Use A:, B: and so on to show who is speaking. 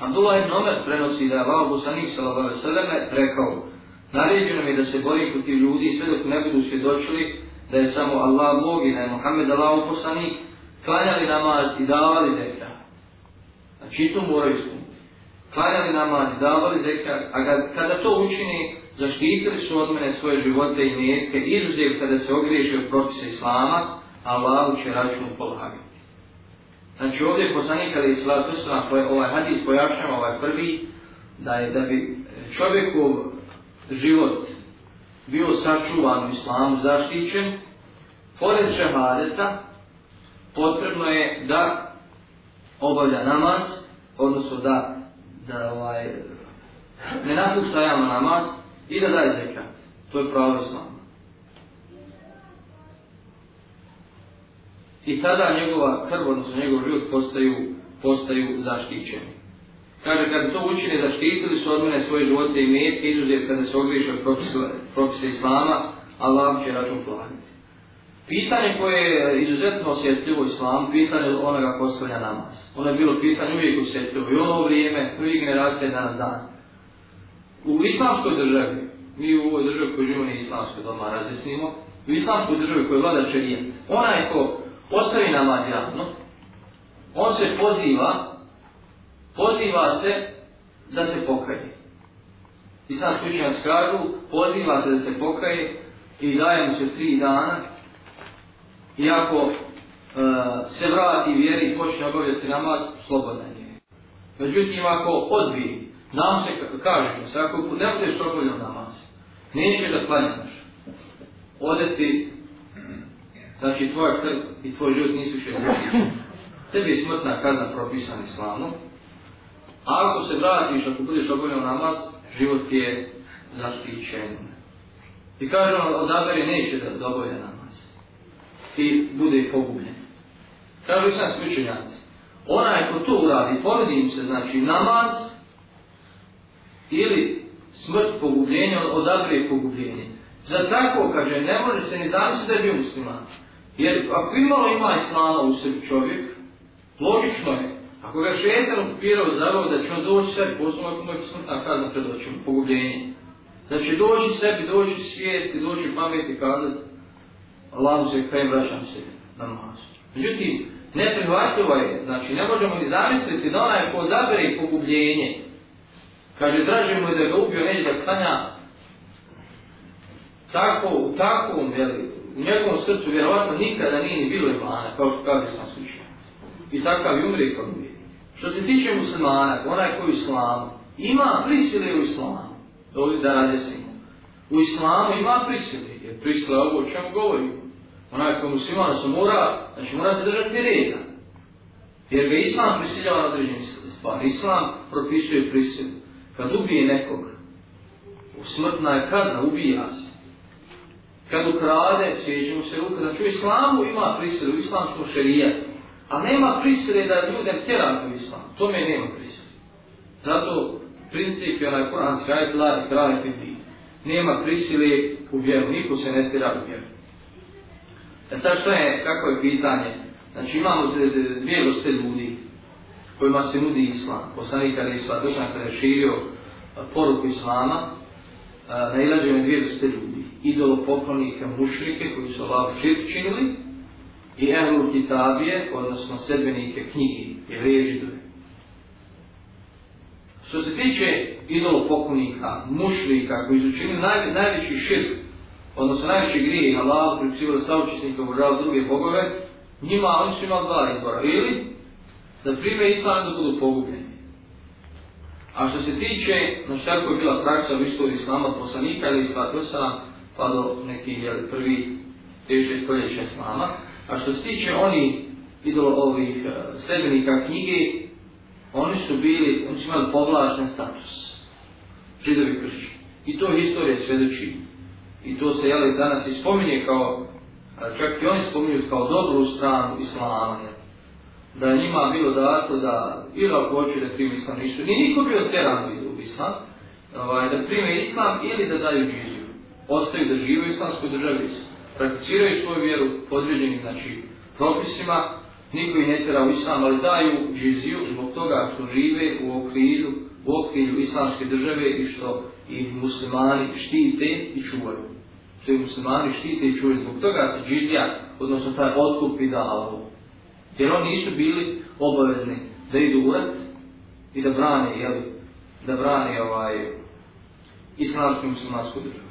A: Abdullah ibn Omer prenosi da je Allah Bosanik s.a.v. rekao Naređeno mi da se bori protiv ljudi sve dok ne budu svjedočili da je samo Allah Bog i da je Muhammed Allah poslanik klanjali namaz i davali zekra. Znači to moraju ispuniti. Klanjali namaz i davali zekra, a kada to učini, zaštitili su od mene svoje živote i nijetke, izuzev kada se ogriješi od propisa Islama, Allah će račun polagati. Znači ovdje je poslanik ali Islatu Islam, ovaj hadis pojašnjava ovaj prvi, da je da bi čovjekov život bio sačuvan u islamu, zaštićen, pored šehadeta, potrebno je da obavlja namaz, odnosno da, da ovaj, ne napušta javno namaz i da daje zekat. To je pravo islamu. I tada njegova krv, odnosno njegov ljud postaju, postaju zaštićeni. Kaže, kad to učine, zaštitili su od mene svoje živote i metke, izuzev kada se ogriješe od Islama, Allah će račun platiti. Pitanje koje je izuzetno osjetljivo Islam, pitanje onoga postavlja namaz. Ono je bilo pitanje uvijek osjetljivo i ono vrijeme, prvi generacije danas dan. U islamskoj državi, mi u ovoj državi koji živimo nije islamskoj, da odmah razjasnimo, u islamskoj državi koji vlada čerijet, onaj ko postavi namaz javno, on se poziva, poziva se da se pokaje. I sad slučajan skažu, poziva se da se pokaje i daje mu se tri dana, i ako e, se vrati vjeri i počne obavljati namaz, slobodan je. Međutim, ako odbije, nam se kaže se, ako ne budeš obavljati namaz, neće da klanjaš, odeti Znači, tvoja krv i tvoj ljud nisu še Tebi je smrtna kazna propisana islamom, A ako se vratiš, ako budeš obavljao namaz, život ti je zaštićen. I kaže on, odabere neće da obavlja namaz. I bude pogubljen. Kaže sam slučenjaci, onaj ko to uradi, poredim se, znači, namaz ili smrt pogubljenja, odabere pogubljenje. Za tako, kaže, ne može se ni zamisliti da je bio musliman. Jer ako imalo ima islama u sebi čovjek, logično je, ako ga šetan okupirao zavao da će on doći sebi, posebno ako mu je smrtna kazna pred očom, pogubljenje, Znači doći sebi, doći svijesti, doći pameti kazati, Allah se kaj vraćam se na masu. Međutim, neprihvatljivo je, znači ne možemo ni zamisliti da onaj ko zabere pogubljenje, kaže, draže mu je da ga ubio, neće da klanja, tako, u takvom, jeli, u njegovom srcu vjerovatno nikada nije ni bilo imana, kao što kaže sam slučajnici. I takav i umri kao umri. Što se tiče muslimana, onaj koji u islamu, ima prisile u islamu, to li da radi se U islamu ima prisile, jer prisile ovo o čemu govorimo. Onaj koji muslimana se mora, znači mora se držati reda. Jer ga islam prisiljava na određenje stvari. Islam propisuje prisilu. Kad ubije nekog, smrtna je kazna, ubija se kad ukrade, sjeđe mu se ruka. Znači u islamu ima prisile, u islamskom šerijatu. A nema prisile da ljude tjera u islam. Tome nema prisile. Zato princip je onaj kuranski ajit la i kraj piti. Nema prisile u vjeru, niko se ne tjera u vjeru. E sad što je, kako je pitanje? Znači imamo dvije vrste ljudi kojima se nudi islam. Poslanik kada je islam, kada je širio poruku islama, nailađene dvije vrste ljudi. Idolopoklonike mušlike koji su Allah širk činili i ehlu kitabije, odnosno sedbenike knjigi i režidove. Što se tiče idolopoklonika, mušlika koji su činili naj, najveći širk, odnosno najveći grijeh, Allah pripisivali saučesnika u druge bogove, njima oni su imali dva izbora. Ili da prime islam da budu pogubljeni. A što se tiče, znači tako je bila praksa u istoriji islama poslanika ili islatu pa do neki jel, prvi teže stoljeća slama. A što se tiče oni idolo ovih e, sredbenika knjige, oni su bili, oni su imali povlačen status. Židovi kršći. I to historija svedoči. I to se jeli, danas spominje kao, čak i oni spominju kao dobru stranu islama da je njima bilo dato da ili ako hoće da primi islam nisu, nije niko bio teran u islam, ovaj, da prime islam ili da daju džiziju. Ostaju da žive u islamskoj državi, prakticiraju svoju vjeru podređenim znači, propisima, niko ih ne tjera u islam, ali daju džiziju zbog toga što žive u okrilju, u okrilju islamske države i što i muslimani štite i čuvaju. Što i muslimani štite i čuvaju. Zbog toga se džizija, odnosno taj otkup i dao. Jer oni nisu bili obavezni da idu u rat i da brane, jeli, da brane ovaj, islamsku i muslimansku državu.